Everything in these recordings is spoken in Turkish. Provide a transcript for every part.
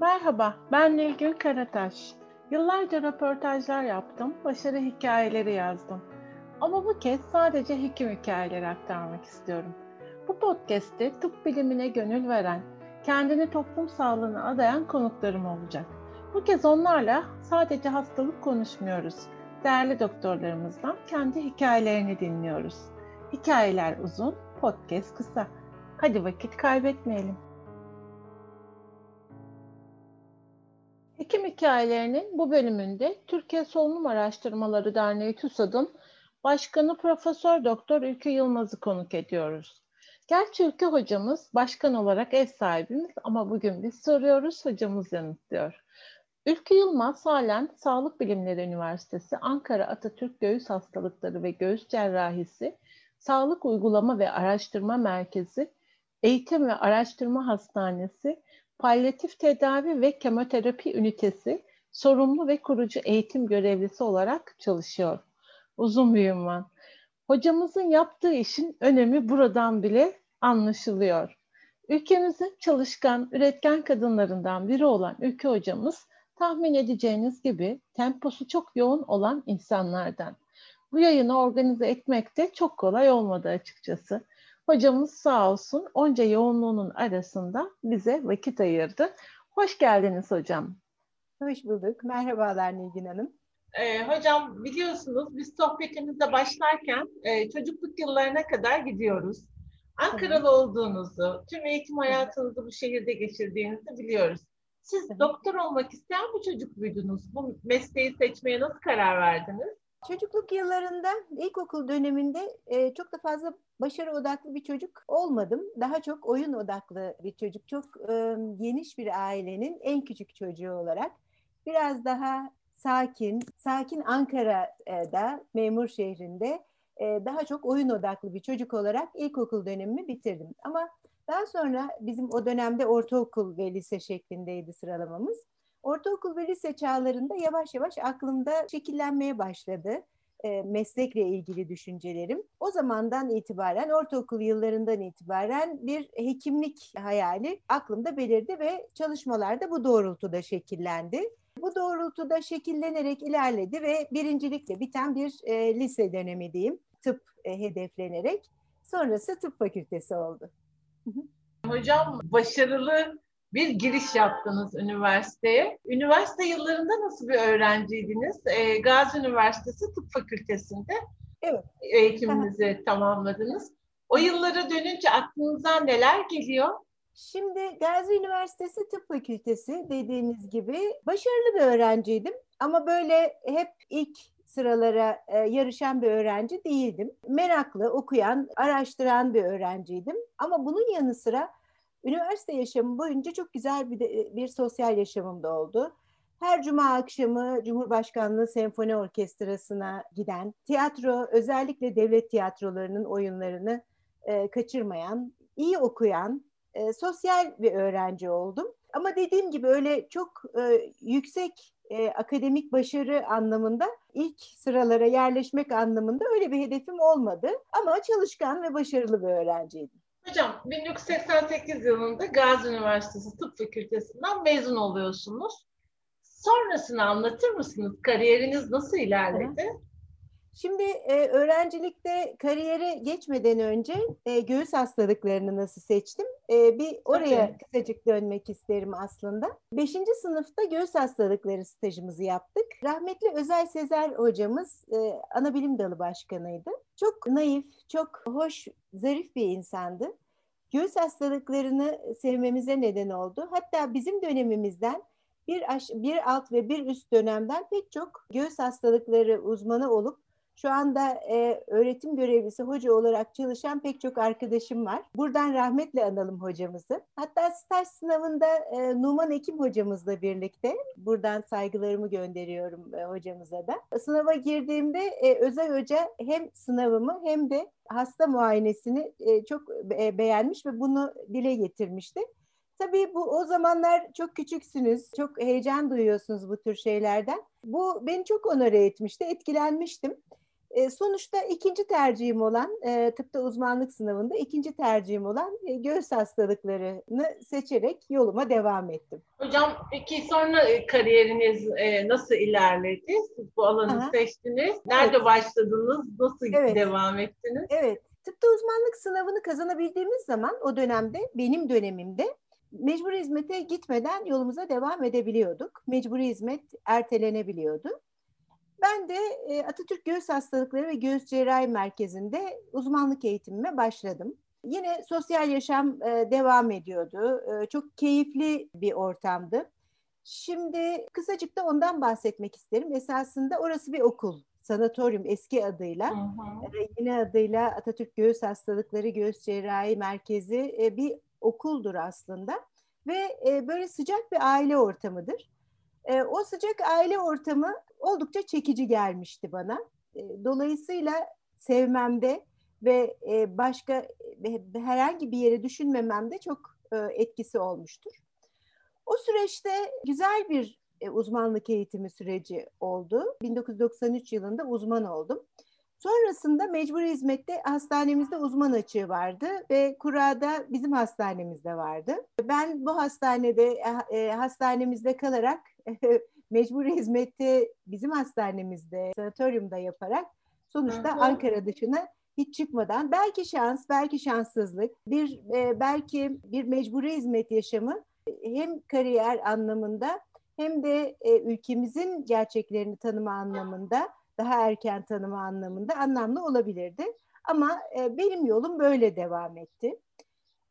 Merhaba, ben Nilgün Karataş. Yıllarca röportajlar yaptım, başarı hikayeleri yazdım. Ama bu kez sadece hekim hikayeleri aktarmak istiyorum. Bu podcast'te tıp bilimine gönül veren, kendini toplum sağlığına adayan konuklarım olacak. Bu kez onlarla sadece hastalık konuşmuyoruz. Değerli doktorlarımızdan kendi hikayelerini dinliyoruz. Hikayeler uzun, podcast kısa. Hadi vakit kaybetmeyelim. Hekim hikayelerinin bu bölümünde Türkiye Solunum Araştırmaları Derneği TÜSAD'ın Başkanı Profesör Doktor Ülke Yılmaz'ı konuk ediyoruz. Gerçi Ülke hocamız başkan olarak ev sahibimiz ama bugün biz soruyoruz, hocamız yanıtlıyor. Ülke Yılmaz halen Sağlık Bilimleri Üniversitesi Ankara Atatürk Göğüs Hastalıkları ve Göğüs Cerrahisi Sağlık Uygulama ve Araştırma Merkezi, Eğitim ve Araştırma Hastanesi, Palyatif Tedavi ve Kemoterapi Ünitesi sorumlu ve kurucu eğitim görevlisi olarak çalışıyor. Uzun bir ünvan. Hocamızın yaptığı işin önemi buradan bile anlaşılıyor. Ülkemizin çalışkan, üretken kadınlarından biri olan Ülke hocamız tahmin edeceğiniz gibi temposu çok yoğun olan insanlardan. Bu yayını organize etmek de çok kolay olmadı açıkçası. Hocamız sağ olsun onca yoğunluğunun arasında bize vakit ayırdı. Hoş geldiniz hocam. Hoş bulduk. Merhabalar Nilgün Hanım. Ee, hocam biliyorsunuz biz sohbetimize başlarken e, çocukluk yıllarına kadar gidiyoruz. Ankaralı olduğunuzu, tüm eğitim hayatınızı bu şehirde geçirdiğinizi biliyoruz. Siz doktor olmak isteyen bir çocuk muydunuz? Bu mesleği seçmeye nasıl karar verdiniz? Çocukluk yıllarında ilkokul döneminde e, çok da fazla başarı odaklı bir çocuk olmadım. Daha çok oyun odaklı bir çocuk. Çok e, geniş bir ailenin en küçük çocuğu olarak biraz daha sakin, sakin Ankara'da, memur şehrinde e, daha çok oyun odaklı bir çocuk olarak ilkokul dönemimi bitirdim. Ama daha sonra bizim o dönemde ortaokul ve lise şeklindeydi sıralamamız. Ortaokul ve lise çağlarında yavaş yavaş aklımda şekillenmeye başladı e, meslekle ilgili düşüncelerim. O zamandan itibaren, ortaokul yıllarından itibaren bir hekimlik hayali aklımda belirdi ve çalışmalar da bu doğrultuda şekillendi. Bu doğrultuda şekillenerek ilerledi ve birincilikle biten bir e, lise dönemi diyeyim, tıp e, hedeflenerek. Sonrası tıp fakültesi oldu. Hocam başarılı bir giriş yaptınız üniversiteye. Üniversite yıllarında nasıl bir öğrenciydiniz? E, Gazi Üniversitesi Tıp Fakültesi'nde evet. eğitiminizi tamamladınız. O yıllara dönünce aklınıza neler geliyor? Şimdi Gazi Üniversitesi Tıp Fakültesi dediğiniz gibi başarılı bir öğrenciydim. Ama böyle hep ilk sıralara e, yarışan bir öğrenci değildim. Meraklı, okuyan, araştıran bir öğrenciydim. Ama bunun yanı sıra Üniversite yaşamım boyunca çok güzel bir, de, bir sosyal yaşamım da oldu. Her cuma akşamı Cumhurbaşkanlığı Senfoni Orkestrası'na giden, tiyatro, özellikle devlet tiyatrolarının oyunlarını e, kaçırmayan, iyi okuyan, e, sosyal bir öğrenci oldum. Ama dediğim gibi öyle çok e, yüksek e, akademik başarı anlamında ilk sıralara yerleşmek anlamında öyle bir hedefim olmadı. Ama çalışkan ve başarılı bir öğrenciydim. Hocam 1988 yılında Gazi Üniversitesi Tıp Fakültesinden mezun oluyorsunuz. Sonrasını anlatır mısınız? Kariyeriniz nasıl ilerledi? Şimdi e, öğrencilikte kariyere geçmeden önce e, göğüs hastalıklarını nasıl seçtim? E, bir oraya okay. kısacık dönmek isterim aslında. Beşinci sınıfta göğüs hastalıkları stajımızı yaptık. Rahmetli Özel Sezer hocamız e, ana bilim dalı başkanıydı. Çok naif, çok hoş, zarif bir insandı. Göğüs hastalıklarını sevmemize neden oldu. Hatta bizim dönemimizden bir, aş, bir alt ve bir üst dönemden pek çok göğüs hastalıkları uzmanı olup şu anda e, öğretim görevlisi hoca olarak çalışan pek çok arkadaşım var. Buradan rahmetle analım hocamızı. Hatta staj sınavında e, Numan Ekim hocamızla birlikte buradan saygılarımı gönderiyorum e, hocamıza da. Sınava girdiğimde e, Özel Hoca hem sınavımı hem de hasta muayenesini e, çok be- beğenmiş ve bunu dile getirmişti. Tabii bu o zamanlar çok küçüksünüz, çok heyecan duyuyorsunuz bu tür şeylerden. Bu beni çok onore etmişti, etkilenmiştim. E, sonuçta ikinci tercihim olan e, tıpta uzmanlık sınavında ikinci tercihim olan e, göğüs hastalıklarını seçerek yoluma devam ettim. Hocam peki sonra kariyeriniz e, nasıl ilerledi? Siz bu alanı Aha. seçtiniz. Nerede evet. başladınız? Nasıl evet. devam ettiniz? Evet. Tıpta uzmanlık sınavını kazanabildiğimiz zaman o dönemde benim dönemimde mecburi hizmete gitmeden yolumuza devam edebiliyorduk. Mecburi hizmet ertelenebiliyordu. Ben de e, Atatürk Göğüs Hastalıkları ve Göğüs Cerrahi Merkezi'nde uzmanlık eğitimime başladım. Yine sosyal yaşam e, devam ediyordu. E, çok keyifli bir ortamdı. Şimdi kısacık da ondan bahsetmek isterim. Esasında orası bir okul, sanatoryum eski adıyla. Hı hı. Yeni adıyla Atatürk Göğüs Hastalıkları Göğüs Cerrahi Merkezi bir okuldur aslında. Ve böyle sıcak bir aile ortamıdır. O sıcak aile ortamı oldukça çekici gelmişti bana. E, dolayısıyla sevmemde ve e, başka e, herhangi bir yere düşünmememde çok etkisi olmuştur. O süreçte güzel bir uzmanlık eğitimi süreci oldu. 1993 yılında uzman oldum. Sonrasında mecburi hizmette hastanemizde uzman açığı vardı ve kurada bizim hastanemizde vardı. Ben bu hastanede hastanemizde kalarak mecburi hizmeti bizim hastanemizde, sanatoryumda yaparak sonuçta. Ankara dışına hiç çıkmadan belki şans, belki şanssızlık, bir e, belki bir mecburi hizmet yaşamı hem kariyer anlamında hem de e, ülkemizin gerçeklerini tanıma anlamında, daha erken tanıma anlamında anlamlı olabilirdi. Ama e, benim yolum böyle devam etti.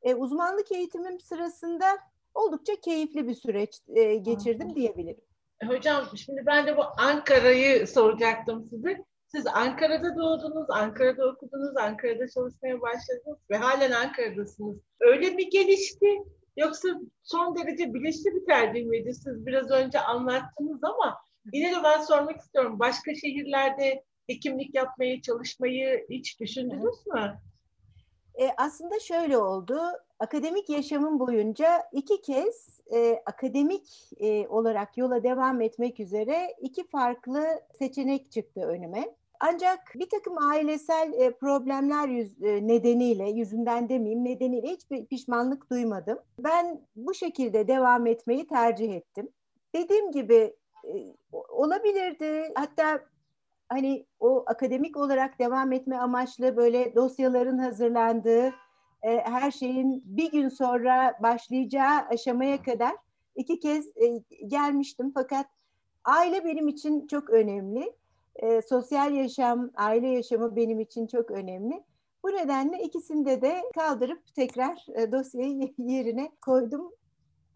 E, uzmanlık eğitimim sırasında oldukça keyifli bir süreç e, geçirdim diyebilirim. Hocam şimdi ben de bu Ankara'yı soracaktım size. Siz Ankara'da doğdunuz, Ankara'da okudunuz, Ankara'da çalışmaya başladınız ve halen Ankara'dasınız. Öyle mi gelişti? Yoksa son derece bilinçli bir tercih miydi? Siz biraz önce anlattınız ama yine de ben sormak istiyorum. Başka şehirlerde hekimlik yapmayı, çalışmayı hiç düşündünüz mü? E, aslında şöyle oldu. Akademik yaşamım boyunca iki kez e, akademik e, olarak yola devam etmek üzere iki farklı seçenek çıktı önüme. Ancak bir takım ailesel e, problemler yüz, e, nedeniyle, yüzünden demeyeyim nedeniyle hiçbir pişmanlık duymadım. Ben bu şekilde devam etmeyi tercih ettim. Dediğim gibi olabilirdi. Hatta hani o akademik olarak devam etme amaçlı böyle dosyaların hazırlandığı, e, her şeyin bir gün sonra başlayacağı aşamaya kadar iki kez e, gelmiştim. Fakat aile benim için çok önemli. E, sosyal yaşam, aile yaşamı benim için çok önemli. Bu nedenle ikisinde de kaldırıp tekrar e, dosyayı yerine koydum.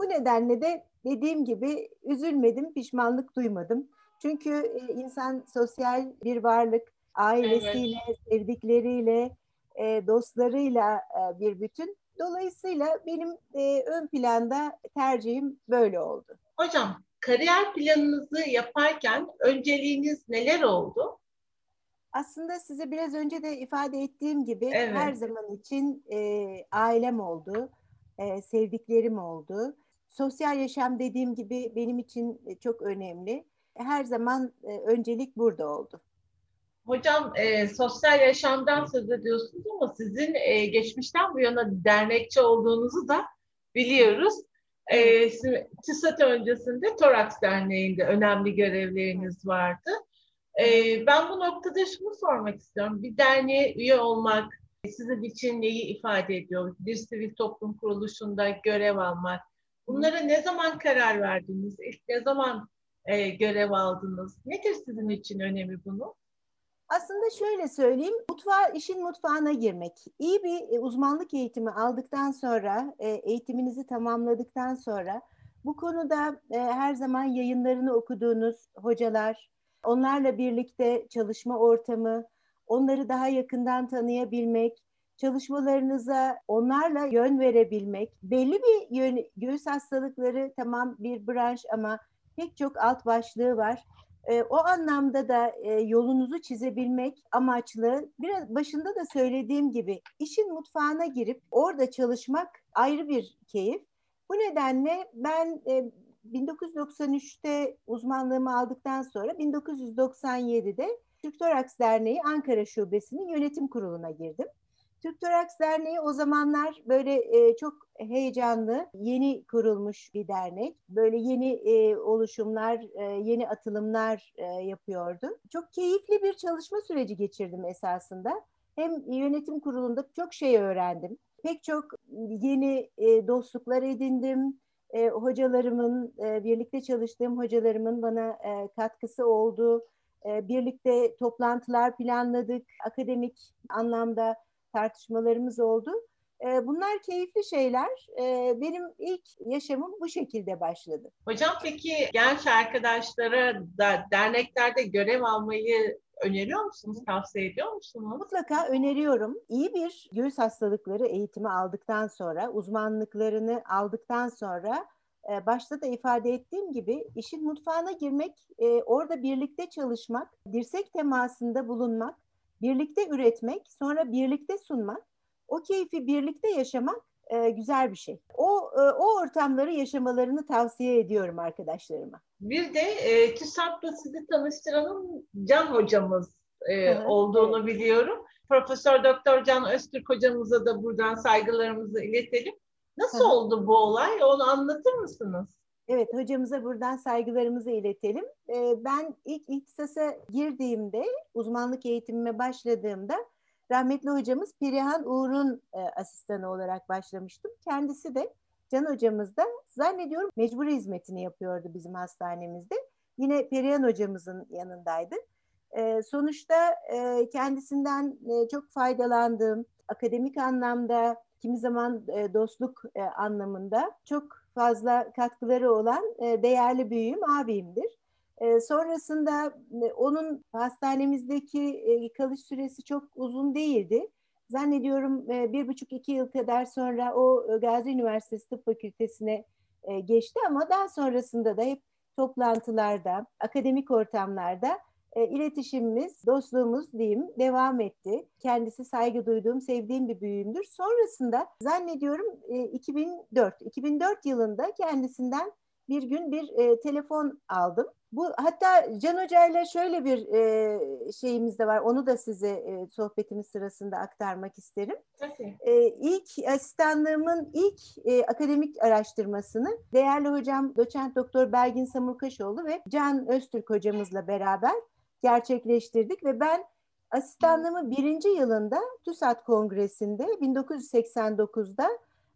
Bu nedenle de dediğim gibi üzülmedim, pişmanlık duymadım. Çünkü e, insan sosyal bir varlık, ailesiyle, evet. sevdikleriyle, e, dostlarıyla e, bir bütün. Dolayısıyla benim ön planda tercihim böyle oldu. Hocam, kariyer planınızı yaparken önceliğiniz neler oldu? Aslında size biraz önce de ifade ettiğim gibi evet. her zaman için e, ailem oldu, e, sevdiklerim oldu. Sosyal yaşam dediğim gibi benim için çok önemli her zaman e, öncelik burada oldu. Hocam e, sosyal yaşamdan söz ediyorsunuz ama sizin e, geçmişten bu yana dernekçi olduğunuzu da biliyoruz. E, TİSAT öncesinde Toraks Derneği'nde önemli görevleriniz vardı. E, ben bu noktada şunu sormak istiyorum. Bir derneğe üye olmak sizin için neyi ifade ediyor? Bir sivil toplum kuruluşunda görev almak. Bunlara ne zaman karar verdiniz? İlk ne zaman e, görev aldınız? Nedir sizin için önemi bunu? Aslında şöyle söyleyeyim, mutfağa, işin mutfağına girmek. İyi bir e, uzmanlık eğitimi aldıktan sonra, e, eğitiminizi tamamladıktan sonra bu konuda e, her zaman yayınlarını okuduğunuz hocalar, onlarla birlikte çalışma ortamı, onları daha yakından tanıyabilmek, çalışmalarınıza onlarla yön verebilmek, belli bir yön, göğüs hastalıkları tamam bir branş ama pek çok alt başlığı var. E, o anlamda da e, yolunuzu çizebilmek amaçlı biraz başında da söylediğim gibi işin mutfağına girip orada çalışmak ayrı bir keyif. Bu nedenle ben e, 1993'te uzmanlığımı aldıktan sonra 1997'de Türk Toraks Derneği Ankara Şubesi'nin yönetim kuruluna girdim. Türk Toraks Derneği o zamanlar böyle e, çok heyecanlı, yeni kurulmuş bir dernek. Böyle yeni e, oluşumlar, e, yeni atılımlar e, yapıyordu. Çok keyifli bir çalışma süreci geçirdim esasında. Hem yönetim kurulunda çok şey öğrendim. Pek çok yeni e, dostluklar edindim. E, hocalarımın, e, birlikte çalıştığım hocalarımın bana e, katkısı oldu. E, birlikte toplantılar planladık. Akademik anlamda tartışmalarımız oldu. E, bunlar keyifli şeyler. E, benim ilk yaşamım bu şekilde başladı. Hocam peki genç arkadaşlara da derneklerde görev almayı öneriyor musunuz, tavsiye ediyor musunuz? Mutlaka öneriyorum. İyi bir göğüs hastalıkları eğitimi aldıktan sonra, uzmanlıklarını aldıktan sonra e, başta da ifade ettiğim gibi işin mutfağına girmek, e, orada birlikte çalışmak, dirsek temasında bulunmak, birlikte üretmek, sonra birlikte sunmak, o keyfi birlikte yaşamak e, güzel bir şey. O o ortamları yaşamalarını tavsiye ediyorum arkadaşlarıma. Bir de e, TÜSAP'la sizi tanıştıranın Can hocamız e, olduğunu biliyorum. Profesör Doktor Can Öztürk hocamıza da buradan saygılarımızı iletelim. Nasıl oldu bu olay? Onu anlatır mısınız? Evet, hocamıza buradan saygılarımızı iletelim. Ee, ben ilk ihtisasa girdiğimde, uzmanlık eğitimime başladığımda rahmetli hocamız Perihan Uğur'un e, asistanı olarak başlamıştım. Kendisi de Can hocamız da zannediyorum mecburi hizmetini yapıyordu bizim hastanemizde. Yine Perihan hocamızın yanındaydı. E, sonuçta e, kendisinden e, çok faydalandığım, akademik anlamda, kimi zaman dostluk anlamında çok fazla katkıları olan e, değerli büyüğüm abimdir. E, sonrasında e, onun hastanemizdeki kalış süresi çok uzun değildi. Zannediyorum bir buçuk iki yıl kadar sonra o e, Gazi Üniversitesi Tıp Fakültesine geçti ama daha sonrasında da hep toplantılarda, akademik ortamlarda e, iletişimimiz, dostluğumuz diyeyim devam etti. Kendisi saygı duyduğum, sevdiğim bir büyüğümdür. Sonrasında zannediyorum e, 2004, 2004 yılında kendisinden bir gün bir e, telefon aldım. Bu hatta Can Hoca ile şöyle bir e, şeyimiz de var. Onu da size e, sohbetimiz sırasında aktarmak isterim. Okay. E, ilk asistanlığımın ilk e, akademik araştırmasını değerli hocam doçent doktor Belgin Samurkaşoğlu ve Can Öztürk hocamızla beraber gerçekleştirdik ve ben asistanlığımın birinci yılında TÜSAT Kongresi'nde 1989'da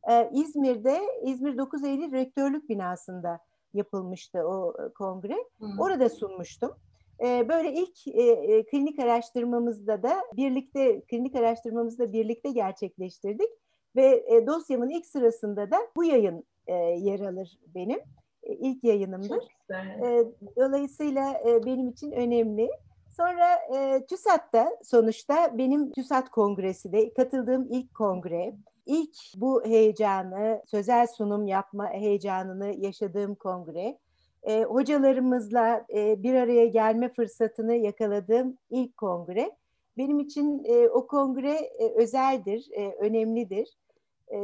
e, İzmir'de İzmir 9 Eylül Rektörlük binasında yapılmıştı o e, kongre. Hmm. Orada sunmuştum. E, böyle ilk e, e, klinik araştırmamızda da birlikte klinik araştırmamızda birlikte gerçekleştirdik ve e, dosyamın ilk sırasında da bu yayın e, yer alır benim ilk yayınımdır. E, dolayısıyla e, benim için önemli. Sonra e, TÜSAT'ta sonuçta benim TÜSAT kongresi de katıldığım ilk kongre ilk bu heyecanı, sözel sunum yapma heyecanını yaşadığım kongre, e, hocalarımızla e, bir araya gelme fırsatını yakaladığım ilk kongre. Benim için e, o kongre e, özeldir, e, önemlidir.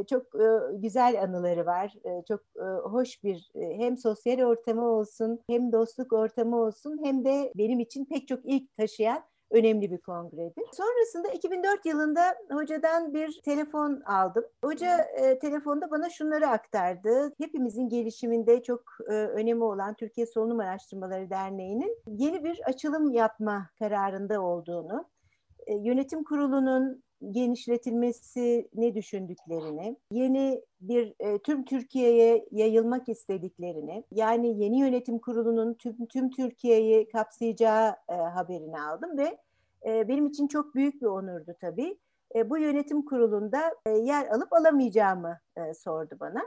Çok güzel anıları var. Çok hoş bir hem sosyal ortamı olsun, hem dostluk ortamı olsun, hem de benim için pek çok ilk taşıyan önemli bir kongredir. Sonrasında 2004 yılında hocadan bir telefon aldım. Hoca e, telefonda bana şunları aktardı. Hepimizin gelişiminde çok e, önemi olan Türkiye Solunum Araştırmaları Derneği'nin yeni bir açılım yapma kararında olduğunu, e, yönetim kurulunun genişletilmesi ne düşündüklerini, yeni bir e, tüm Türkiye'ye yayılmak istediklerini, yani yeni yönetim kurulunun tüm tüm Türkiye'yi kapsayacağı e, haberini aldım ve e, benim için çok büyük bir onurdu tabii. E, bu yönetim kurulunda e, yer alıp alamayacağımı e, sordu bana.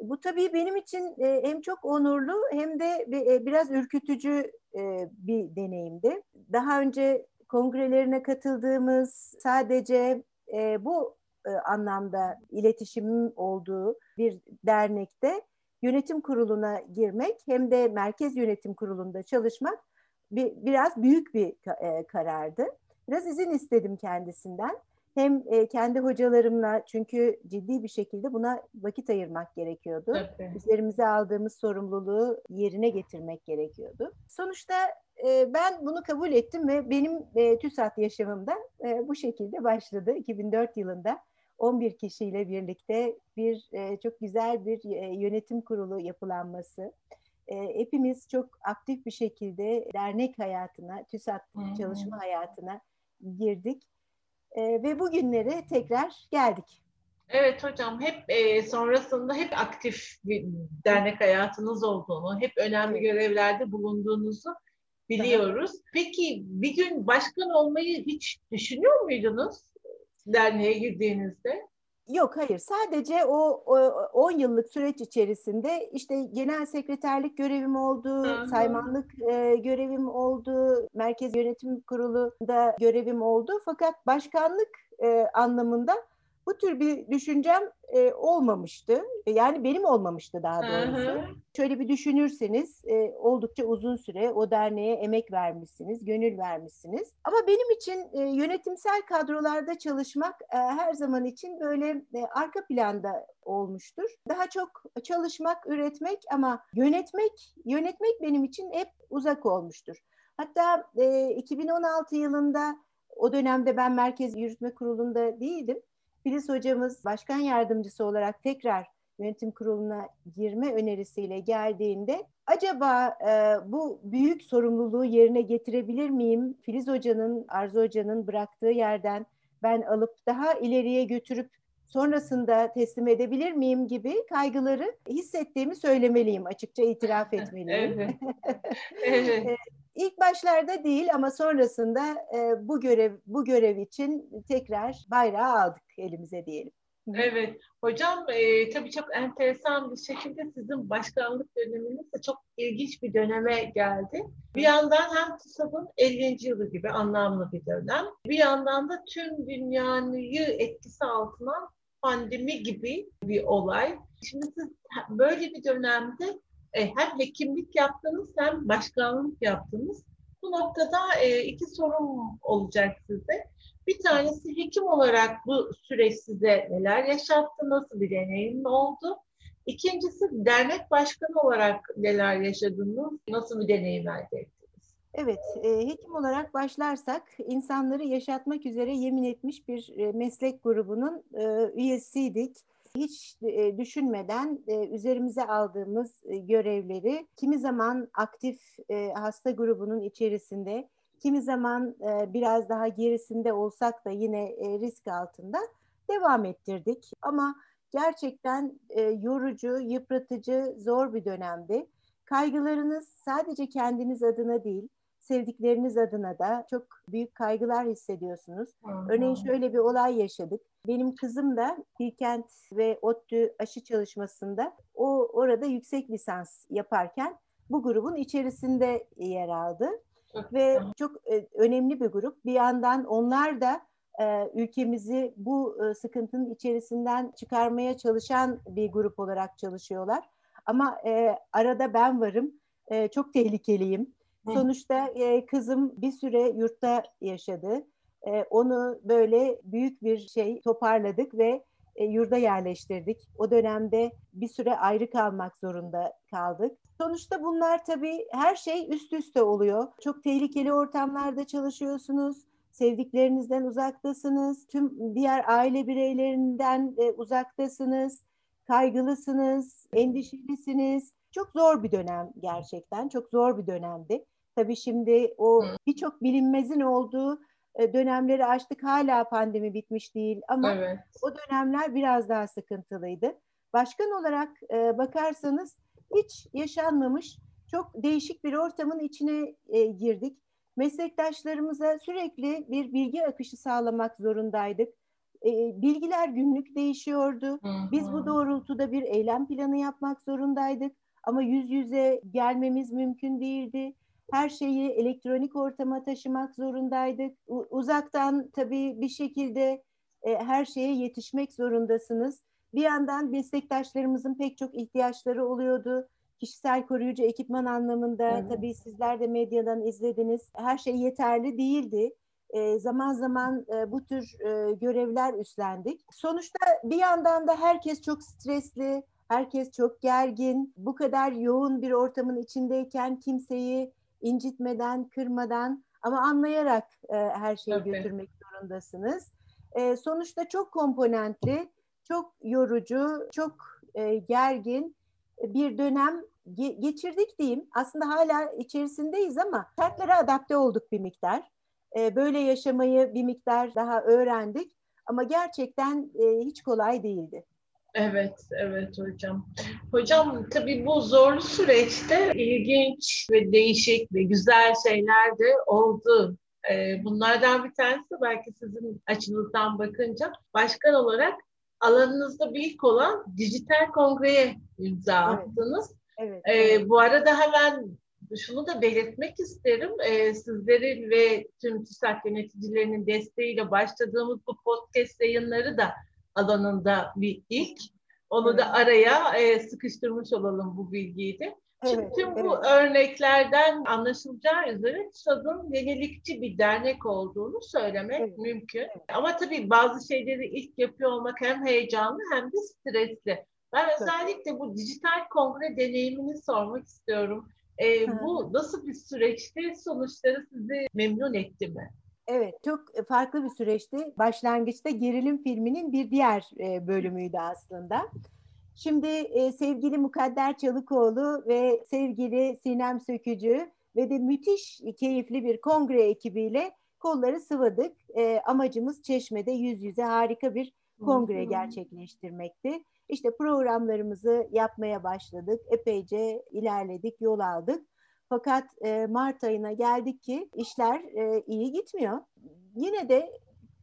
Bu tabii benim için e, hem çok onurlu hem de e, biraz ürkütücü e, bir deneyimdi. Daha önce kongrelerine katıldığımız sadece e, bu e, anlamda iletişimim olduğu bir dernekte yönetim kuruluna girmek hem de merkez yönetim kurulunda çalışmak bir, biraz büyük bir e, karardı. Biraz izin istedim kendisinden. Hem e, kendi hocalarımla çünkü ciddi bir şekilde buna vakit ayırmak gerekiyordu. Tabii. Üzerimize aldığımız sorumluluğu yerine getirmek gerekiyordu. Sonuçta e, ben bunu kabul ettim ve benim e, TÜSAT yaşamımda e, bu şekilde başladı 2004 yılında. 11 kişiyle birlikte bir e, çok güzel bir e, yönetim kurulu yapılanması. E, hepimiz çok aktif bir şekilde dernek hayatına, TÜSAT çalışma hayatına girdik. E, ve bugünlere tekrar geldik. Evet hocam hep e, sonrasında hep aktif bir dernek hayatınız olduğunu, hep önemli görevlerde bulunduğunuzu biliyoruz. Peki bir gün başkan olmayı hiç düşünüyor muydunuz derneğe girdiğinizde? Yok hayır sadece o 10 yıllık süreç içerisinde işte genel sekreterlik görevim oldu, Hı-hı. saymanlık e, görevim oldu, merkez yönetim kurulunda görevim oldu. Fakat başkanlık e, anlamında bu tür bir düşüncem e, olmamıştı. Yani benim olmamıştı daha doğrusu. Hı hı. Şöyle bir düşünürseniz e, oldukça uzun süre o derneğe emek vermişsiniz, gönül vermişsiniz. Ama benim için e, yönetimsel kadrolarda çalışmak e, her zaman için böyle e, arka planda olmuştur. Daha çok çalışmak, üretmek ama yönetmek, yönetmek benim için hep uzak olmuştur. Hatta e, 2016 yılında o dönemde ben Merkez Yürütme Kurulu'nda değildim. Filiz hocamız başkan yardımcısı olarak tekrar yönetim kuruluna girme önerisiyle geldiğinde acaba e, bu büyük sorumluluğu yerine getirebilir miyim? Filiz hocanın, Arzu hocanın bıraktığı yerden ben alıp daha ileriye götürüp sonrasında teslim edebilir miyim gibi kaygıları hissettiğimi söylemeliyim, açıkça itiraf etmeliyim. evet. evet. İlk başlarda değil ama sonrasında bu görev bu görev için tekrar bayrağı aldık elimize diyelim. Evet, hocam e, tabii çok enteresan bir şekilde sizin başkanlık döneminiz de çok ilginç bir döneme geldi. Bir yandan hem TÜSAB'ın 50. yılı gibi anlamlı bir dönem, bir yandan da tüm dünyayı etkisi altına pandemi gibi bir olay. Şimdi siz böyle bir dönemde e, hem hekimlik yaptınız hem başkanlık yaptınız. Bu noktada e, iki sorum olacak size. Bir tanesi hekim olarak bu süreç size neler yaşattı, nasıl bir deneyim oldu? İkincisi dernek başkanı olarak neler yaşadınız, nasıl bir deneyim elde ettiniz? Evet, e, hekim olarak başlarsak insanları yaşatmak üzere yemin etmiş bir e, meslek grubunun e, üyesiydik hiç e, düşünmeden e, üzerimize aldığımız e, görevleri kimi zaman aktif hasta grubunun içerisinde, kimi zaman biraz daha gerisinde olsak da yine risk altında devam ettirdik. Ama gerçekten yorucu, yıpratıcı, zor bir dönemdi. Kaygılarınız sadece kendiniz adına değil, sevdikleriniz adına da çok büyük kaygılar hissediyorsunuz. Hı-hı. Örneğin şöyle bir olay yaşadık. Benim kızım da Bilkent ve ODTÜ aşı çalışmasında o orada yüksek lisans yaparken bu grubun içerisinde yer aldı. Ve çok e, önemli bir grup. Bir yandan onlar da e, ülkemizi bu e, sıkıntının içerisinden çıkarmaya çalışan bir grup olarak çalışıyorlar. Ama arada ben varım. Çok tehlikeliyim. Sonuçta e, kızım bir süre yurtta yaşadı. E, onu böyle büyük bir şey toparladık ve e, yurda yerleştirdik. O dönemde bir süre ayrı kalmak zorunda kaldık. Sonuçta bunlar tabii her şey üst üste oluyor. Çok tehlikeli ortamlarda çalışıyorsunuz. Sevdiklerinizden uzaktasınız. Tüm diğer aile bireylerinden e, uzaktasınız. Kaygılısınız, endişelisiniz. Çok zor bir dönem gerçekten. Çok zor bir dönemdi. Tabii şimdi o birçok bilinmezin olduğu e, dönemleri açtık. Hala pandemi bitmiş değil ama evet. o dönemler biraz daha sıkıntılıydı. Başkan olarak e, bakarsanız hiç yaşanmamış çok değişik bir ortamın içine e, girdik. Meslektaşlarımıza sürekli bir bilgi akışı sağlamak zorundaydık. bilgiler günlük değişiyordu. Biz bu doğrultuda bir eylem planı yapmak zorundaydık. Ama yüz yüze gelmemiz mümkün değildi her şeyi elektronik ortama taşımak zorundaydık. Uzaktan tabii bir şekilde e, her şeye yetişmek zorundasınız. Bir yandan meslektaşlarımızın pek çok ihtiyaçları oluyordu. Kişisel koruyucu ekipman anlamında evet. tabii sizler de medyadan izlediniz. Her şey yeterli değildi. E, zaman zaman e, bu tür e, görevler üstlendik. Sonuçta bir yandan da herkes çok stresli, herkes çok gergin. Bu kadar yoğun bir ortamın içindeyken kimseyi incitmeden, kırmadan ama anlayarak e, her şeyi Tabii. götürmek zorundasınız. E, sonuçta çok komponentli, çok yorucu, çok e, gergin bir dönem ge- geçirdik diyeyim. Aslında hala içerisindeyiz ama şartlara adapte olduk bir miktar. E, böyle yaşamayı bir miktar daha öğrendik ama gerçekten e, hiç kolay değildi. Evet, evet hocam. Hocam tabii bu zorlu süreçte ilginç ve değişik ve güzel şeyler de oldu. Ee, bunlardan bir tanesi belki sizin açınızdan bakınca başkan olarak alanınızda büyük olan dijital kongreye imza evet. attınız. Evet. Ee, bu arada hemen şunu da belirtmek isterim. Ee, sizlerin ve tüm TİSAK yöneticilerinin desteğiyle başladığımız bu podcast yayınları da alanında bir ilk. Onu da araya e, sıkıştırmış olalım bu bilgiyi de. Şimdi evet, tüm bu evet. örneklerden anlaşılacağı üzere TİSAD'ın yenilikçi bir dernek olduğunu söylemek evet. mümkün. Evet. Ama tabii bazı şeyleri ilk yapıyor olmak hem heyecanlı hem de stresli. Ben evet. özellikle bu dijital kongre deneyimini sormak istiyorum. E, bu nasıl bir süreçti? Sonuçları sizi memnun etti mi? Evet, çok farklı bir süreçti. Başlangıçta gerilim filminin bir diğer e, bölümüydü aslında. Şimdi e, sevgili Mukadder Çalıkoğlu ve sevgili Sinem Sökücü ve de müthiş keyifli bir kongre ekibiyle kolları sıvadık. E, amacımız Çeşme'de yüz yüze harika bir kongre gerçekleştirmekti. İşte programlarımızı yapmaya başladık. Epeyce ilerledik, yol aldık. Fakat e, Mart ayına geldik ki işler e, iyi gitmiyor. Yine de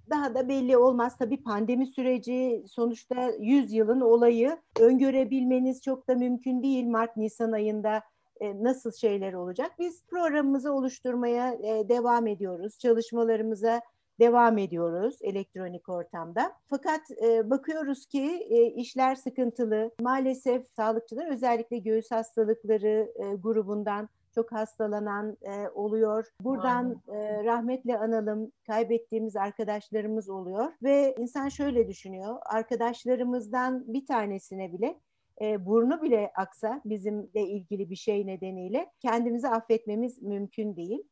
daha da belli olmaz. Tabii pandemi süreci sonuçta 100 yılın olayı öngörebilmeniz çok da mümkün değil. Mart-Nisan ayında e, nasıl şeyler olacak? Biz programımızı oluşturmaya e, devam ediyoruz. Çalışmalarımıza devam ediyoruz elektronik ortamda. Fakat e, bakıyoruz ki işler sıkıntılı. Maalesef sağlıkçılar özellikle göğüs hastalıkları grubundan çok hastalanan e, oluyor. Buradan e, rahmetle analım kaybettiğimiz arkadaşlarımız oluyor ve insan şöyle düşünüyor. Arkadaşlarımızdan bir tanesine bile e, burnu bile aksa bizimle ilgili bir şey nedeniyle kendimizi affetmemiz mümkün değil.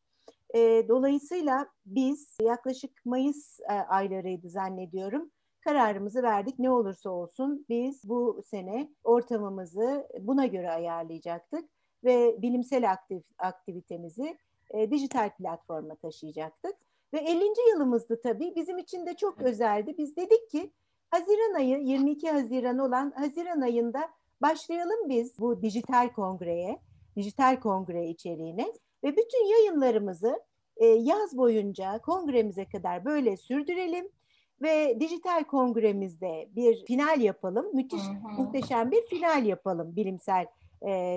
E, dolayısıyla biz yaklaşık Mayıs e, aylarıydı zannediyorum kararımızı verdik. Ne olursa olsun biz bu sene ortamımızı buna göre ayarlayacaktık ve bilimsel aktif, aktivitemizi e, dijital platforma taşıyacaktık. Ve 50. yılımızdı tabii. Bizim için de çok özeldi. Biz dedik ki Haziran ayı 22 Haziran olan Haziran ayında başlayalım biz bu dijital kongreye, dijital kongre içeriğine ve bütün yayınlarımızı e, yaz boyunca kongremize kadar böyle sürdürelim ve dijital kongremizde bir final yapalım. Müthiş, muhteşem bir final yapalım bilimsel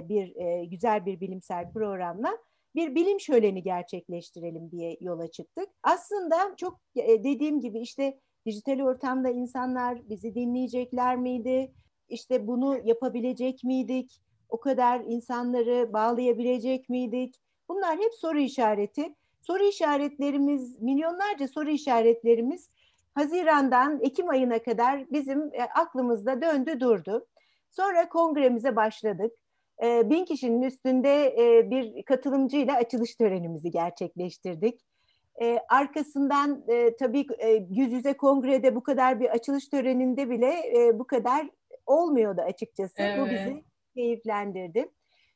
bir güzel bir bilimsel programla bir bilim şöleni gerçekleştirelim diye yola çıktık. Aslında çok dediğim gibi işte dijital ortamda insanlar bizi dinleyecekler miydi? İşte bunu yapabilecek miydik? O kadar insanları bağlayabilecek miydik? Bunlar hep soru işareti. Soru işaretlerimiz, milyonlarca soru işaretlerimiz Haziran'dan Ekim ayına kadar bizim aklımızda döndü durdu. Sonra kongremize başladık e, bin kişinin üstünde e, bir katılımcıyla açılış törenimizi gerçekleştirdik. E, arkasından e, tabii e, yüz yüze kongrede bu kadar bir açılış töreninde bile e, bu kadar olmuyordu açıkçası. Evet. Bu bizi keyiflendirdi.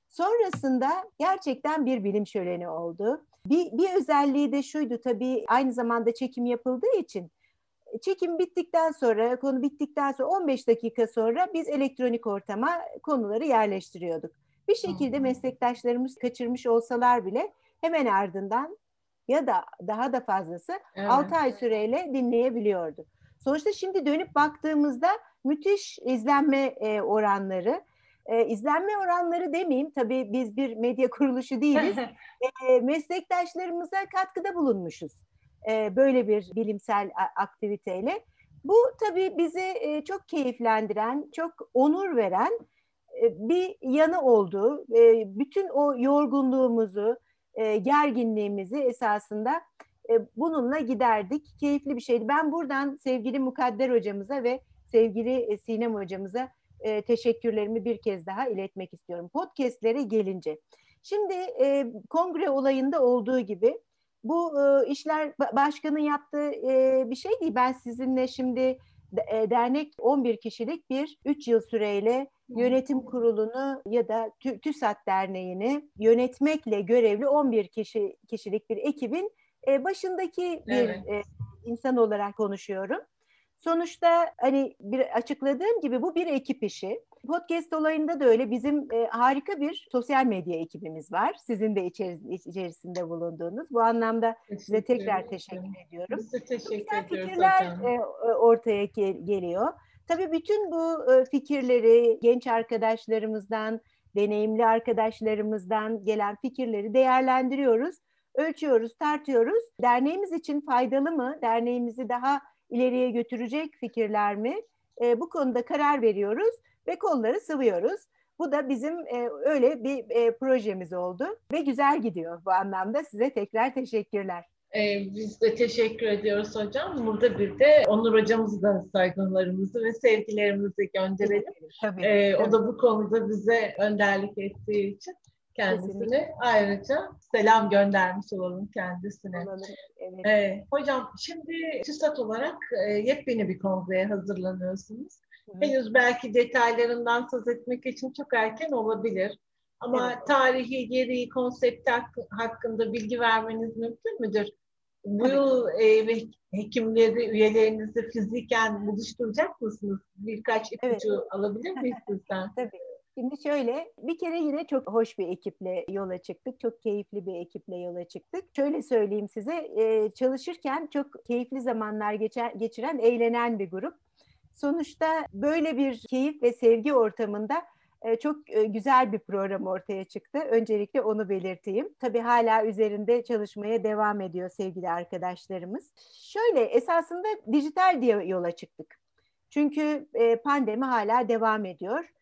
Sonrasında gerçekten bir bilim şöleni oldu. Bir, bir özelliği de şuydu tabii aynı zamanda çekim yapıldığı için çekim bittikten sonra, konu bittikten sonra 15 dakika sonra biz elektronik ortama konuları yerleştiriyorduk. Bir şekilde meslektaşlarımız kaçırmış olsalar bile hemen ardından ya da daha da fazlası evet. 6 ay süreyle dinleyebiliyordu. Sonuçta şimdi dönüp baktığımızda müthiş izlenme e, oranları, e, izlenme oranları demeyeyim tabii biz bir medya kuruluşu değiliz. e, meslektaşlarımıza katkıda bulunmuşuz e, böyle bir bilimsel aktiviteyle. Bu tabii bizi e, çok keyiflendiren, çok onur veren e, bir yanı oldu. Bütün o yorgunluğumuzu, gerginliğimizi esasında bununla giderdik. Keyifli bir şeydi. Ben buradan sevgili Mukadder hocamıza ve sevgili Sinem hocamıza teşekkürlerimi bir kez daha iletmek istiyorum. Podcastlere gelince. Şimdi kongre olayında olduğu gibi bu e, işler başkanın yaptığı e, bir şey değil. Ben sizinle şimdi e, dernek 11 kişilik bir 3 yıl süreyle yönetim kurulunu ya da TÜSAT Derneği'ni yönetmekle görevli 11 kişi kişilik bir ekibin e, başındaki bir evet. e, insan olarak konuşuyorum. Sonuçta hani bir açıkladığım gibi bu bir ekip işi. Podcast olayında da öyle bizim e, harika bir sosyal medya ekibimiz var. Sizin de içerisinde bulunduğunuz. Bu anlamda teşekkür size tekrar ederim. teşekkür ediyorum. Biz de teşekkür ediyoruz fikirler hocam. E, ortaya geliyor. Tabii bütün bu e, fikirleri genç arkadaşlarımızdan, deneyimli arkadaşlarımızdan gelen fikirleri değerlendiriyoruz, ölçüyoruz, tartıyoruz. Derneğimiz için faydalı mı? Derneğimizi daha ileriye götürecek fikirler mi? E, bu konuda karar veriyoruz ve kolları sıvıyoruz. Bu da bizim e, öyle bir e, projemiz oldu ve güzel gidiyor bu anlamda. Size tekrar teşekkürler. Ee, biz de teşekkür ediyoruz hocam. Burada bir de Onur hocamıza saygılarımızı ve sevgilerimizi gönderelim. Tabii, ee, tabii. O da bu konuda bize önderlik ettiği için kendisine Kesinlikle. ayrıca selam göndermiş olalım kendisine. evet. Ee, hocam şimdi TÜSAT olarak e, yepyeni bir kongreye hazırlanıyorsunuz. Henüz belki detaylarından söz etmek için çok erken olabilir. Ama evet. tarihi, yeri, konsepti hakkında bilgi vermeniz mümkün müdür? Bu yıl e, hekimleri, üyelerinizi fiziken buluşturacak mısınız? Birkaç ipucu evet. alabilir miyiz sizden? Tabii. Şimdi şöyle bir kere yine çok hoş bir ekiple yola çıktık. Çok keyifli bir ekiple yola çıktık. Şöyle söyleyeyim size e, çalışırken çok keyifli zamanlar geçiren, eğlenen bir grup. Sonuçta böyle bir keyif ve sevgi ortamında e, çok e, güzel bir program ortaya çıktı. Öncelikle onu belirteyim. Tabii hala üzerinde çalışmaya devam ediyor sevgili arkadaşlarımız. Şöyle esasında dijital diye yola çıktık. Çünkü e, pandemi hala devam ediyor.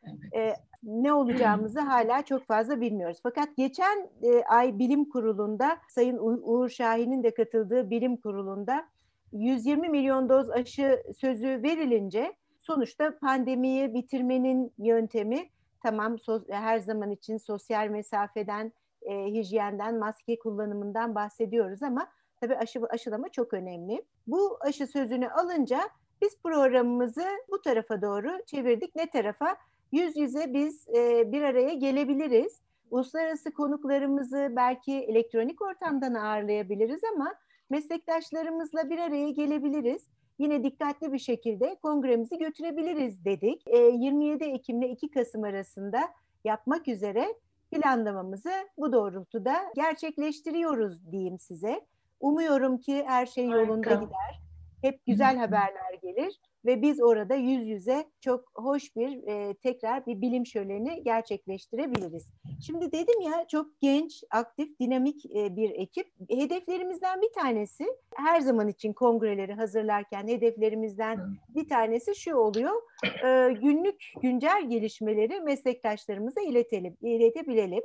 Ne olacağımızı hala çok fazla bilmiyoruz. Fakat geçen ay bilim kurulunda Sayın Uğur Şahin'in de katıldığı bilim kurulunda 120 milyon doz aşı sözü verilince sonuçta pandemiyi bitirmenin yöntemi Tamam her zaman için sosyal mesafeden, e, hijyenden, maske kullanımından bahsediyoruz ama tabii aşı, aşılama çok önemli. Bu aşı sözünü alınca biz programımızı bu tarafa doğru çevirdik. Ne tarafa? Yüz yüze biz e, bir araya gelebiliriz. Uluslararası konuklarımızı belki elektronik ortamdan ağırlayabiliriz ama meslektaşlarımızla bir araya gelebiliriz yine dikkatli bir şekilde kongremizi götürebiliriz dedik. E, 27 Ekim ile 2 Kasım arasında yapmak üzere planlamamızı bu doğrultuda gerçekleştiriyoruz diyeyim size. Umuyorum ki her şey yolunda Harika. gider. Hep güzel haberler gelir ve biz orada yüz yüze çok hoş bir e, tekrar bir bilim şöleni gerçekleştirebiliriz. Şimdi dedim ya çok genç, aktif, dinamik e, bir ekip. Hedeflerimizden bir tanesi her zaman için kongreleri hazırlarken hedeflerimizden bir tanesi şu oluyor. E, günlük güncel gelişmeleri meslektaşlarımıza iletelim, iletebilelim.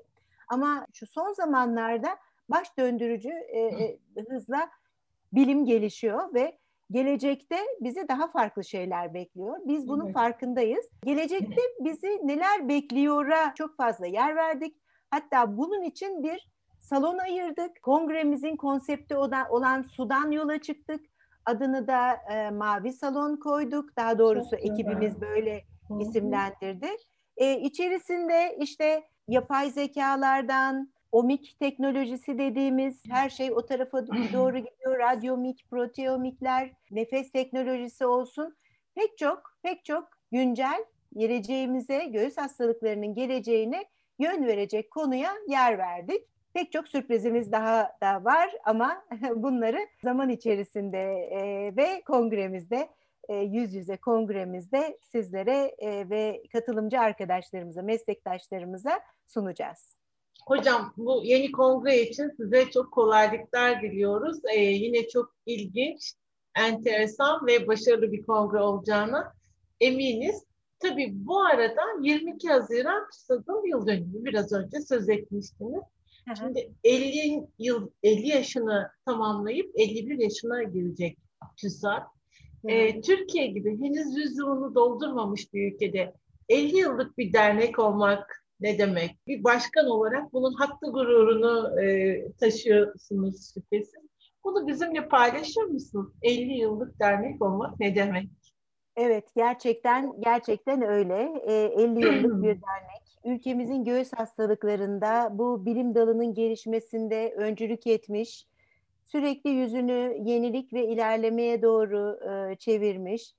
Ama şu son zamanlarda baş döndürücü e, e, hızla bilim gelişiyor ve gelecekte bizi daha farklı şeyler bekliyor. Biz bunun evet. farkındayız. Gelecekte bizi neler bekliyora çok fazla yer verdik. Hatta bunun için bir salon ayırdık. Kongremizin konsepti olan sudan yola çıktık. Adını da e, Mavi Salon koyduk. Daha doğrusu çok ekibimiz güzel. böyle isimlendirdi. E, içerisinde işte yapay zekalardan, omik teknolojisi dediğimiz her şey o tarafa doğru gidiyor. Radyomik, proteomikler, nefes teknolojisi olsun. Pek çok, pek çok güncel geleceğimize, göğüs hastalıklarının geleceğine yön verecek konuya yer verdik. Pek çok sürprizimiz daha da var ama bunları zaman içerisinde e, ve kongremizde e, yüz yüze kongremizde sizlere e, ve katılımcı arkadaşlarımıza, meslektaşlarımıza sunacağız. Hocam bu yeni kongre için size çok kolaylıklar diliyoruz. Ee, yine çok ilginç, enteresan ve başarılı bir kongre olacağına eminiz. Tabii bu arada 22 Haziran TÜSAD'ın yıl dönümü biraz önce söz etmiştiniz. Hı hı. Şimdi 50 yıl 50 yaşını tamamlayıp 51 yaşına girecek TÜSAD. Ee, Türkiye gibi henüz 100 yılını doldurmamış bir ülkede 50 yıllık bir dernek olmak ne demek? Bir başkan olarak bunun haklı gururunu e, taşıyorsunuz şüphesiz. Bunu bizimle paylaşır mısınız? 50 yıllık dernek olmak ne demek? Evet, gerçekten gerçekten öyle. E, 50 yıllık bir dernek. Ülkemizin göğüs hastalıklarında bu bilim dalının gelişmesinde öncülük etmiş, sürekli yüzünü yenilik ve ilerlemeye doğru e, çevirmiş,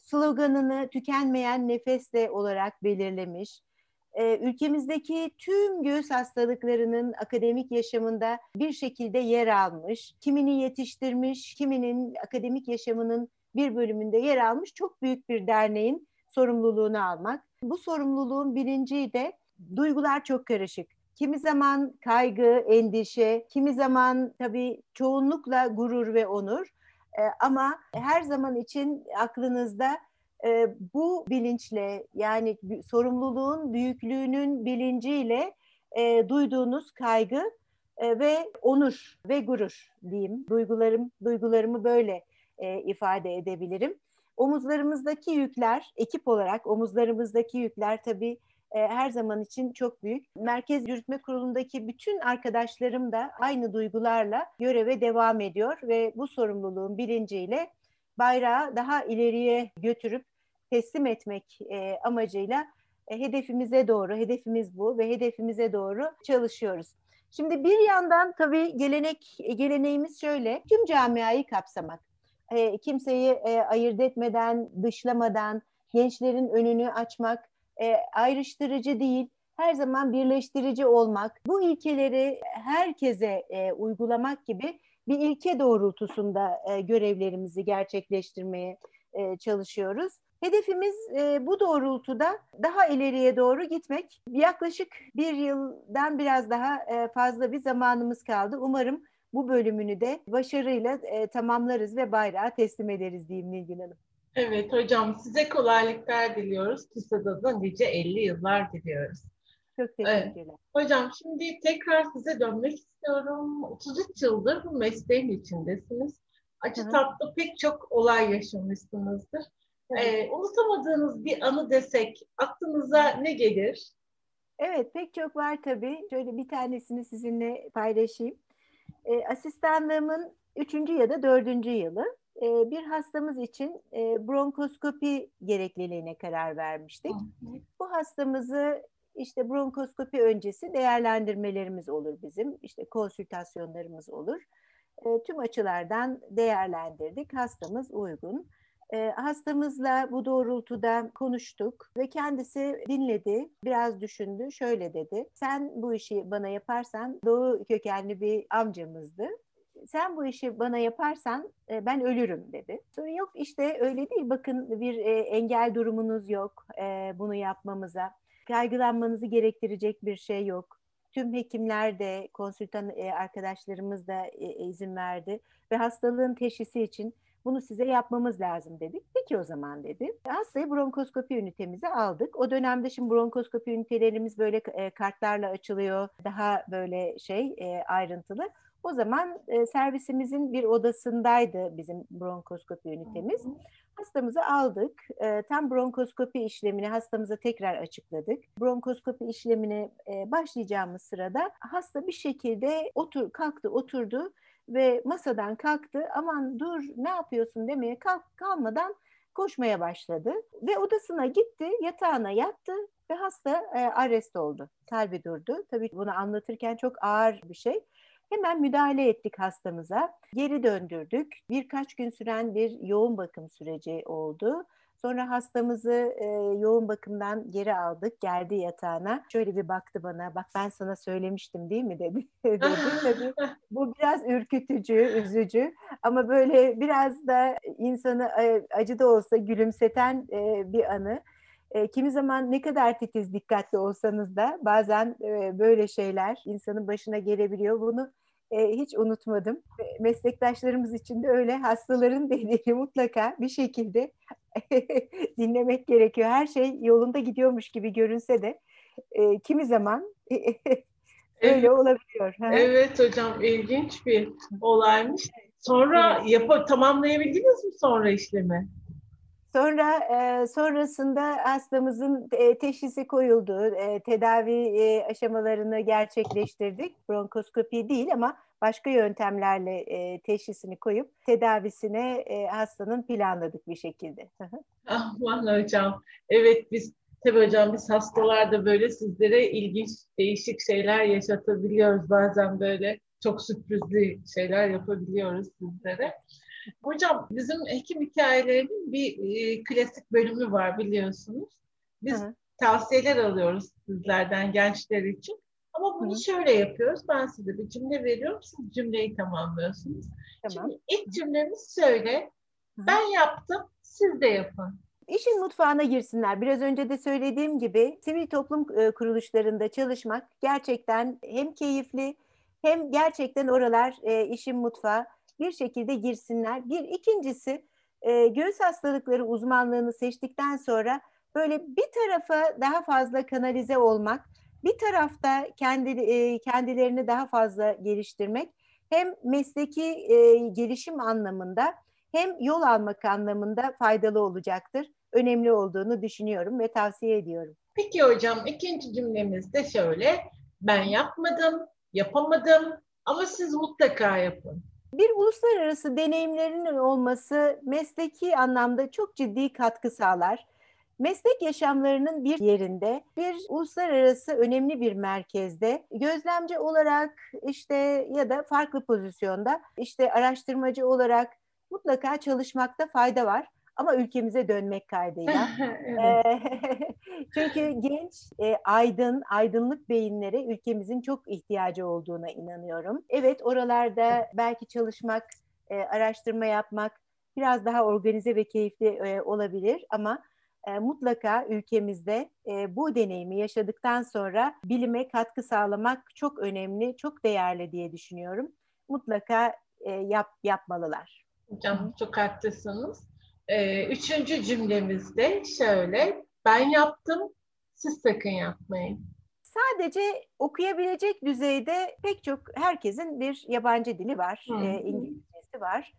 sloganını tükenmeyen nefesle olarak belirlemiş, e, ülkemizdeki tüm göğüs hastalıklarının akademik yaşamında bir şekilde yer almış, kimini yetiştirmiş, kiminin akademik yaşamının bir bölümünde yer almış çok büyük bir derneğin sorumluluğunu almak. Bu sorumluluğun bilinci de duygular çok karışık. Kimi zaman kaygı, endişe, kimi zaman tabii çoğunlukla gurur ve onur. E, ama her zaman için aklınızda e, bu bilinçle yani sorumluluğun büyüklüğünün bilinciyle e, duyduğunuz kaygı e, ve onur ve gurur diyeyim. Duygularım duygularımı böyle e, ifade edebilirim. Omuzlarımızdaki yükler, ekip olarak omuzlarımızdaki yükler tabii e, her zaman için çok büyük. Merkez Yürütme Kurulu'ndaki bütün arkadaşlarım da aynı duygularla göreve devam ediyor ve bu sorumluluğun bilinciyle bayrağı daha ileriye götürüp teslim etmek e, amacıyla e, hedefimize doğru, hedefimiz bu ve hedefimize doğru çalışıyoruz. Şimdi bir yandan tabii gelenek geleneğimiz şöyle, tüm camiayı kapsamak. E, kimseyi e, ayırt etmeden, dışlamadan, gençlerin önünü açmak, e, ayrıştırıcı değil, her zaman birleştirici olmak, bu ilkeleri herkese e, uygulamak gibi bir ilke doğrultusunda e, görevlerimizi gerçekleştirmeye e, çalışıyoruz. Hedefimiz e, bu doğrultuda daha ileriye doğru gitmek. Yaklaşık bir yıldan biraz daha e, fazla bir zamanımız kaldı. Umarım bu bölümünü de başarıyla e, tamamlarız ve bayrağı teslim ederiz diyeyim Nilgün Hanım. Evet hocam size kolaylıklar diliyoruz. TÜSAD'a da nice 50 yıllar diliyoruz. Çok teşekkürler. Evet. Hocam şimdi tekrar size dönmek istiyorum. 33 yıldır bu mesleğin içindesiniz. Acı tatlı pek çok olay yaşamışsınızdır. Ee, unutamadığınız bir anı desek aklınıza ne gelir? Evet pek çok var tabii. Şöyle bir tanesini sizinle paylaşayım. E, asistanlığımın üçüncü ya da dördüncü yılı e, bir hastamız için e, bronkoskopi gerekliliğine karar vermiştik. Bu hastamızı işte bronkoskopi öncesi değerlendirmelerimiz olur bizim. İşte konsültasyonlarımız olur. E, tüm açılardan değerlendirdik. Hastamız uygun. E, hastamızla bu doğrultuda konuştuk ve kendisi dinledi, biraz düşündü, şöyle dedi. Sen bu işi bana yaparsan, Doğu kökenli bir amcamızdı sen bu işi bana yaparsan e, ben ölürüm dedi. Sonra yok işte öyle değil bakın bir e, engel durumunuz yok e, bunu yapmamıza. Kaygılanmanızı gerektirecek bir şey yok. Tüm hekimler de konsültan e, arkadaşlarımız da e, izin verdi ve hastalığın teşhisi için bunu size yapmamız lazım dedik. Peki o zaman dedi. Hastayı bronkoskopi ünitemize aldık. O dönemde şimdi bronkoskopi ünitelerimiz böyle e, kartlarla açılıyor. Daha böyle şey e, ayrıntılı. O zaman e, servisimizin bir odasındaydı bizim bronkoskopi ünitemiz. Hastamızı aldık. E, tam bronkoskopi işlemini hastamıza tekrar açıkladık. Bronkoskopi işlemine e, başlayacağımız sırada hasta bir şekilde otur kalktı, oturdu ve masadan kalktı. Aman dur ne yapıyorsun demeye kalk, kalmadan koşmaya başladı ve odasına gitti, yatağına yattı ve hasta e, arrest oldu. Kalbi durdu. Tabii bunu anlatırken çok ağır bir şey. Hemen müdahale ettik hastamıza. Geri döndürdük. Birkaç gün süren bir yoğun bakım süreci oldu. Sonra hastamızı e, yoğun bakımdan geri aldık. Geldi yatağına. Şöyle bir baktı bana. Bak ben sana söylemiştim değil mi dedi. dedi. Bu biraz ürkütücü, üzücü. Ama böyle biraz da insanı e, acı da olsa gülümseten e, bir anı. E, kimi zaman ne kadar titiz dikkatli olsanız da bazen e, böyle şeyler insanın başına gelebiliyor. Bunu e, hiç unutmadım. Meslektaşlarımız için de öyle hastaların dediğini mutlaka bir şekilde dinlemek gerekiyor. Her şey yolunda gidiyormuş gibi görünse de e, kimi zaman öyle evet. olabiliyor. evet hocam ilginç bir olaymış. Sonra yap tamamlayabildiniz mi sonra işlemi? Sonra e, sonrasında hastamızın e, teşhisi koyuldu, e, tedavi e, aşamalarını gerçekleştirdik. Bronkoskopi değil ama başka yöntemlerle e, teşhisini koyup tedavisine e, hastanın planladık bir şekilde. ah vallahi hocam. Evet biz tabii hocam biz hastalarda böyle sizlere ilginç değişik şeyler yaşatabiliyoruz bazen böyle çok sürprizli şeyler yapabiliyoruz sizlere. Hocam bizim hekim hikayelerinin bir e, klasik bölümü var biliyorsunuz. Biz Hı. tavsiyeler alıyoruz sizlerden gençler için. Ama bunu Hı. şöyle yapıyoruz. Ben size bir cümle veriyorum. Siz cümleyi tamamlıyorsunuz. Tamam. Şimdi ilk cümlemiz şöyle. Hı. Ben yaptım, siz de yapın. İşin mutfağına girsinler. Biraz önce de söylediğim gibi sivil toplum e, kuruluşlarında çalışmak gerçekten hem keyifli hem gerçekten oralar e, işin mutfağı bir şekilde girsinler. Bir ikincisi e, göğüs hastalıkları uzmanlığını seçtikten sonra böyle bir tarafa daha fazla kanalize olmak, bir tarafta kendi e, kendilerini daha fazla geliştirmek hem mesleki e, gelişim anlamında hem yol almak anlamında faydalı olacaktır. Önemli olduğunu düşünüyorum ve tavsiye ediyorum. Peki hocam ikinci cümlemiz de şöyle. Ben yapmadım, yapamadım ama siz mutlaka yapın. Bir uluslararası deneyimlerinin olması mesleki anlamda çok ciddi katkı sağlar. Meslek yaşamlarının bir yerinde, bir uluslararası önemli bir merkezde gözlemci olarak işte ya da farklı pozisyonda işte araştırmacı olarak mutlaka çalışmakta fayda var ama ülkemize dönmek kaydıyla. Çünkü genç, e, aydın, aydınlık beyinlere ülkemizin çok ihtiyacı olduğuna inanıyorum. Evet oralarda belki çalışmak, e, araştırma yapmak biraz daha organize ve keyifli e, olabilir ama mutlaka ülkemizde bu deneyimi yaşadıktan sonra bilime katkı sağlamak çok önemli, çok değerli diye düşünüyorum. Mutlaka yap, yapmalılar. Hocam çok haklısınız. Ee, üçüncü cümlemizde şöyle, ben yaptım, siz sakın yapmayın. Sadece okuyabilecek düzeyde pek çok herkesin bir yabancı dili var, e, İngilizcesi var.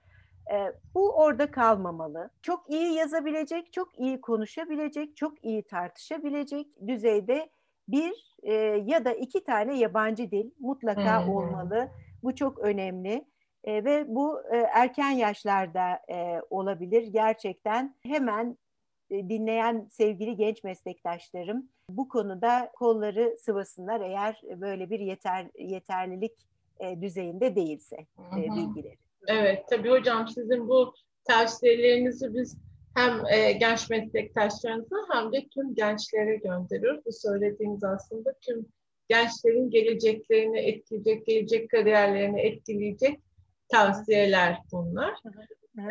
E, bu orada kalmamalı. Çok iyi yazabilecek, çok iyi konuşabilecek, çok iyi tartışabilecek düzeyde bir e, ya da iki tane yabancı dil mutlaka hmm. olmalı. Bu çok önemli. E, ve bu e, erken yaşlarda e, olabilir. Gerçekten hemen e, dinleyen sevgili genç meslektaşlarım bu konuda kolları sıvasınlar eğer böyle bir yeter yeterlilik e, düzeyinde değilse e, bilgileri. Evet tabii hocam sizin bu tavsiyelerinizi biz hem e, genç meslektaşlarınıza hem de tüm gençlere gönderiyoruz. Bu söylediğiniz aslında tüm gençlerin geleceklerini etkileyecek, gelecek kariyerlerini etkileyecek tavsiyeler bunlar.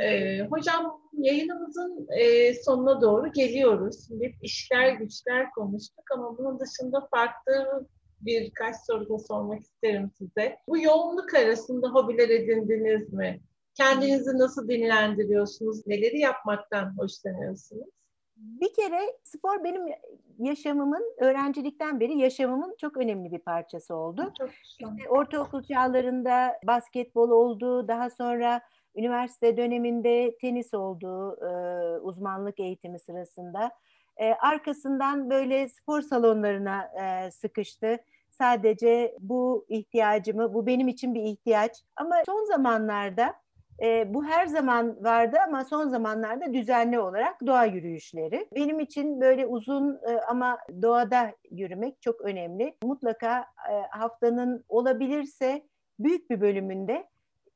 Ee, hocam yayınımızın e, sonuna doğru geliyoruz. Hep işler güçler konuştuk ama bunun dışında farklı birkaç soru da sormak isterim size. Bu yoğunluk arasında hobiler edindiniz mi? Kendinizi nasıl dinlendiriyorsunuz? Neleri yapmaktan hoşlanıyorsunuz? Bir kere spor benim yaşamımın, öğrencilikten beri yaşamımın çok önemli bir parçası oldu. Çok işte ortaokul çağlarında basketbol oldu, daha sonra üniversite döneminde tenis oldu e, uzmanlık eğitimi sırasında. E, arkasından böyle spor salonlarına e, sıkıştı. Sadece bu ihtiyacımı, bu benim için bir ihtiyaç. Ama son zamanlarda e, bu her zaman vardı ama son zamanlarda düzenli olarak doğa yürüyüşleri. Benim için böyle uzun e, ama doğada yürümek çok önemli. Mutlaka e, haftanın olabilirse büyük bir bölümünde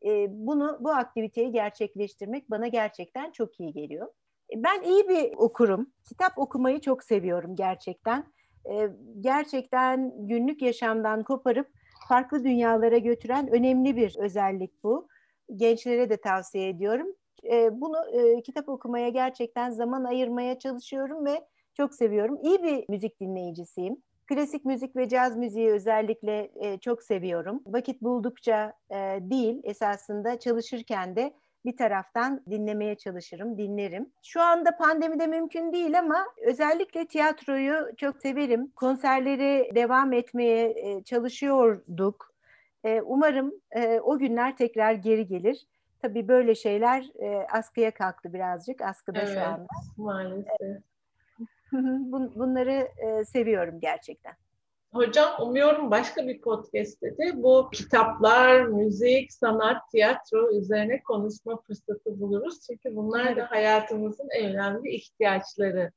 e, bunu bu aktiviteyi gerçekleştirmek bana gerçekten çok iyi geliyor. E, ben iyi bir okurum. Kitap okumayı çok seviyorum gerçekten. E, gerçekten günlük yaşamdan koparıp farklı dünyalara götüren önemli bir özellik bu gençlere de tavsiye ediyorum. E, bunu e, kitap okumaya gerçekten zaman ayırmaya çalışıyorum ve çok seviyorum. İyi bir müzik dinleyicisiyim. Klasik müzik ve caz müziği özellikle e, çok seviyorum. Vakit buldukça e, değil esasında çalışırken de bir taraftan dinlemeye çalışırım, dinlerim. Şu anda pandemide mümkün değil ama özellikle tiyatroyu çok severim. Konserleri devam etmeye e, çalışıyorduk. E, umarım e, o günler tekrar geri gelir. tabii böyle şeyler e, askıya kalktı birazcık. Askıda evet, şu anda. maalesef. Bunları e, seviyorum gerçekten. Hocam umuyorum başka bir podcast'te de bu kitaplar, müzik, sanat, tiyatro üzerine konuşma fırsatı buluruz. Çünkü bunlar da hayatımızın en önemli ihtiyaçları.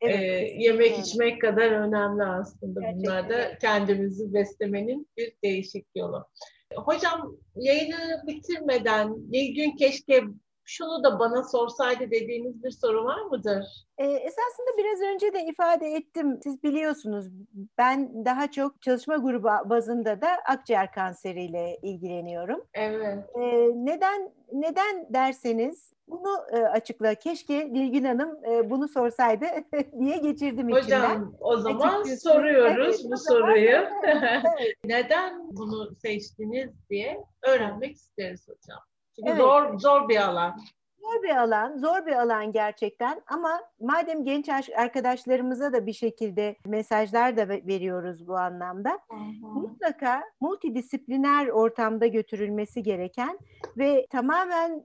Evet, ee, yemek içmek kadar önemli aslında. Gerçekten. Bunlar da kendimizi beslemenin bir değişik yolu. Hocam yayını bitirmeden bir gün keşke şunu da bana sorsaydı dediğiniz bir soru var mıdır? Ee, esasında biraz önce de ifade ettim. Siz biliyorsunuz ben daha çok çalışma grubu bazında da akciğer kanseriyle ilgileniyorum. Evet. Ee, neden neden derseniz bunu e, açıkla. Keşke Dilgün Hanım e, bunu sorsaydı diye geçirdim Hocam, içimden. Hocam o zaman Açıkçası, soruyoruz evet, bu soruyu. evet. Neden bunu seçtiniz diye öğrenmek isteriz hocam. Evet. zor zor bir alan. Zor bir alan, zor bir alan gerçekten ama madem genç arkadaşlarımıza da bir şekilde mesajlar da veriyoruz bu anlamda. Hı. Mutlaka multidisipliner ortamda götürülmesi gereken ve tamamen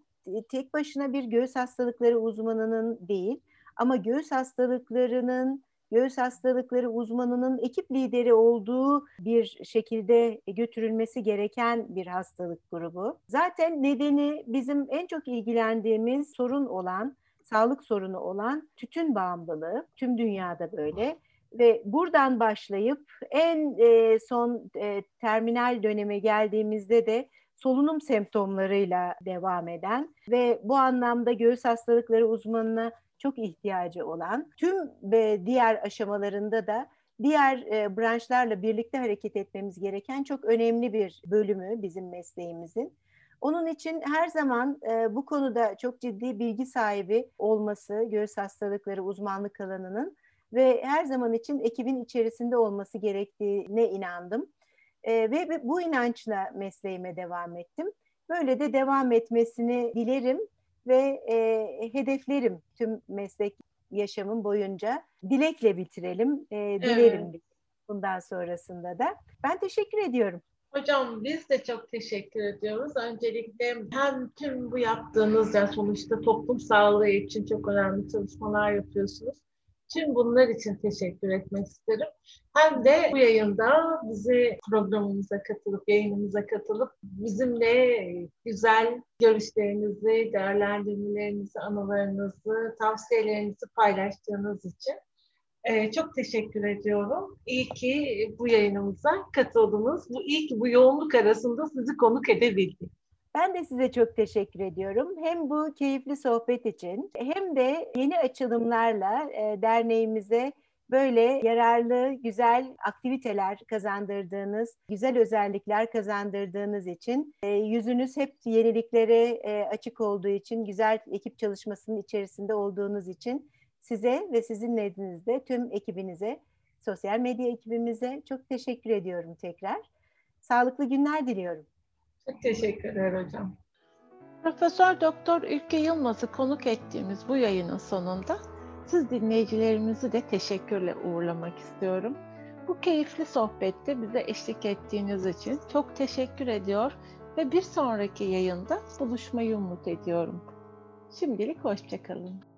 tek başına bir göğüs hastalıkları uzmanının değil ama göğüs hastalıklarının göğüs hastalıkları uzmanının ekip lideri olduğu bir şekilde götürülmesi gereken bir hastalık grubu. Zaten nedeni bizim en çok ilgilendiğimiz sorun olan, sağlık sorunu olan tütün bağımlılığı. Tüm dünyada böyle ve buradan başlayıp en e, son e, terminal döneme geldiğimizde de solunum semptomlarıyla devam eden ve bu anlamda göğüs hastalıkları uzmanına çok ihtiyacı olan tüm ve diğer aşamalarında da diğer e, branşlarla birlikte hareket etmemiz gereken çok önemli bir bölümü bizim mesleğimizin. Onun için her zaman e, bu konuda çok ciddi bilgi sahibi olması göğüs hastalıkları uzmanlık alanının ve her zaman için ekibin içerisinde olması gerektiğine inandım. E, ve bu inançla mesleğime devam ettim. Böyle de devam etmesini dilerim ve e, hedeflerim tüm meslek yaşamım boyunca. Dilekle bitirelim, e, dilerim evet. bundan sonrasında da. Ben teşekkür ediyorum. Hocam biz de çok teşekkür ediyoruz. Öncelikle hem tüm bu yaptığınız yani sonuçta toplum sağlığı için çok önemli çalışmalar yapıyorsunuz. Tüm bunlar için teşekkür etmek isterim. Hem de bu yayında bizi programımıza katılıp, yayınımıza katılıp bizimle güzel görüşlerinizi, değerlendirmelerinizi, anılarınızı, tavsiyelerinizi paylaştığınız için ee, çok teşekkür ediyorum. İyi ki bu yayınımıza katıldınız. Bu iyi ki bu yoğunluk arasında sizi konuk edebildik. Ben de size çok teşekkür ediyorum. Hem bu keyifli sohbet için hem de yeni açılımlarla e, derneğimize böyle yararlı, güzel aktiviteler kazandırdığınız, güzel özellikler kazandırdığınız için e, yüzünüz hep yeniliklere e, açık olduğu için, güzel ekip çalışmasının içerisinde olduğunuz için size ve sizin nezdinizde tüm ekibinize, sosyal medya ekibimize çok teşekkür ediyorum tekrar. Sağlıklı günler diliyorum. Çok teşekkürler hocam. Profesör Doktor Ülke Yılmaz'ı konuk ettiğimiz bu yayının sonunda siz dinleyicilerimizi de teşekkürle uğurlamak istiyorum. Bu keyifli sohbette bize eşlik ettiğiniz için çok teşekkür ediyor ve bir sonraki yayında buluşmayı umut ediyorum. Şimdilik hoşçakalın.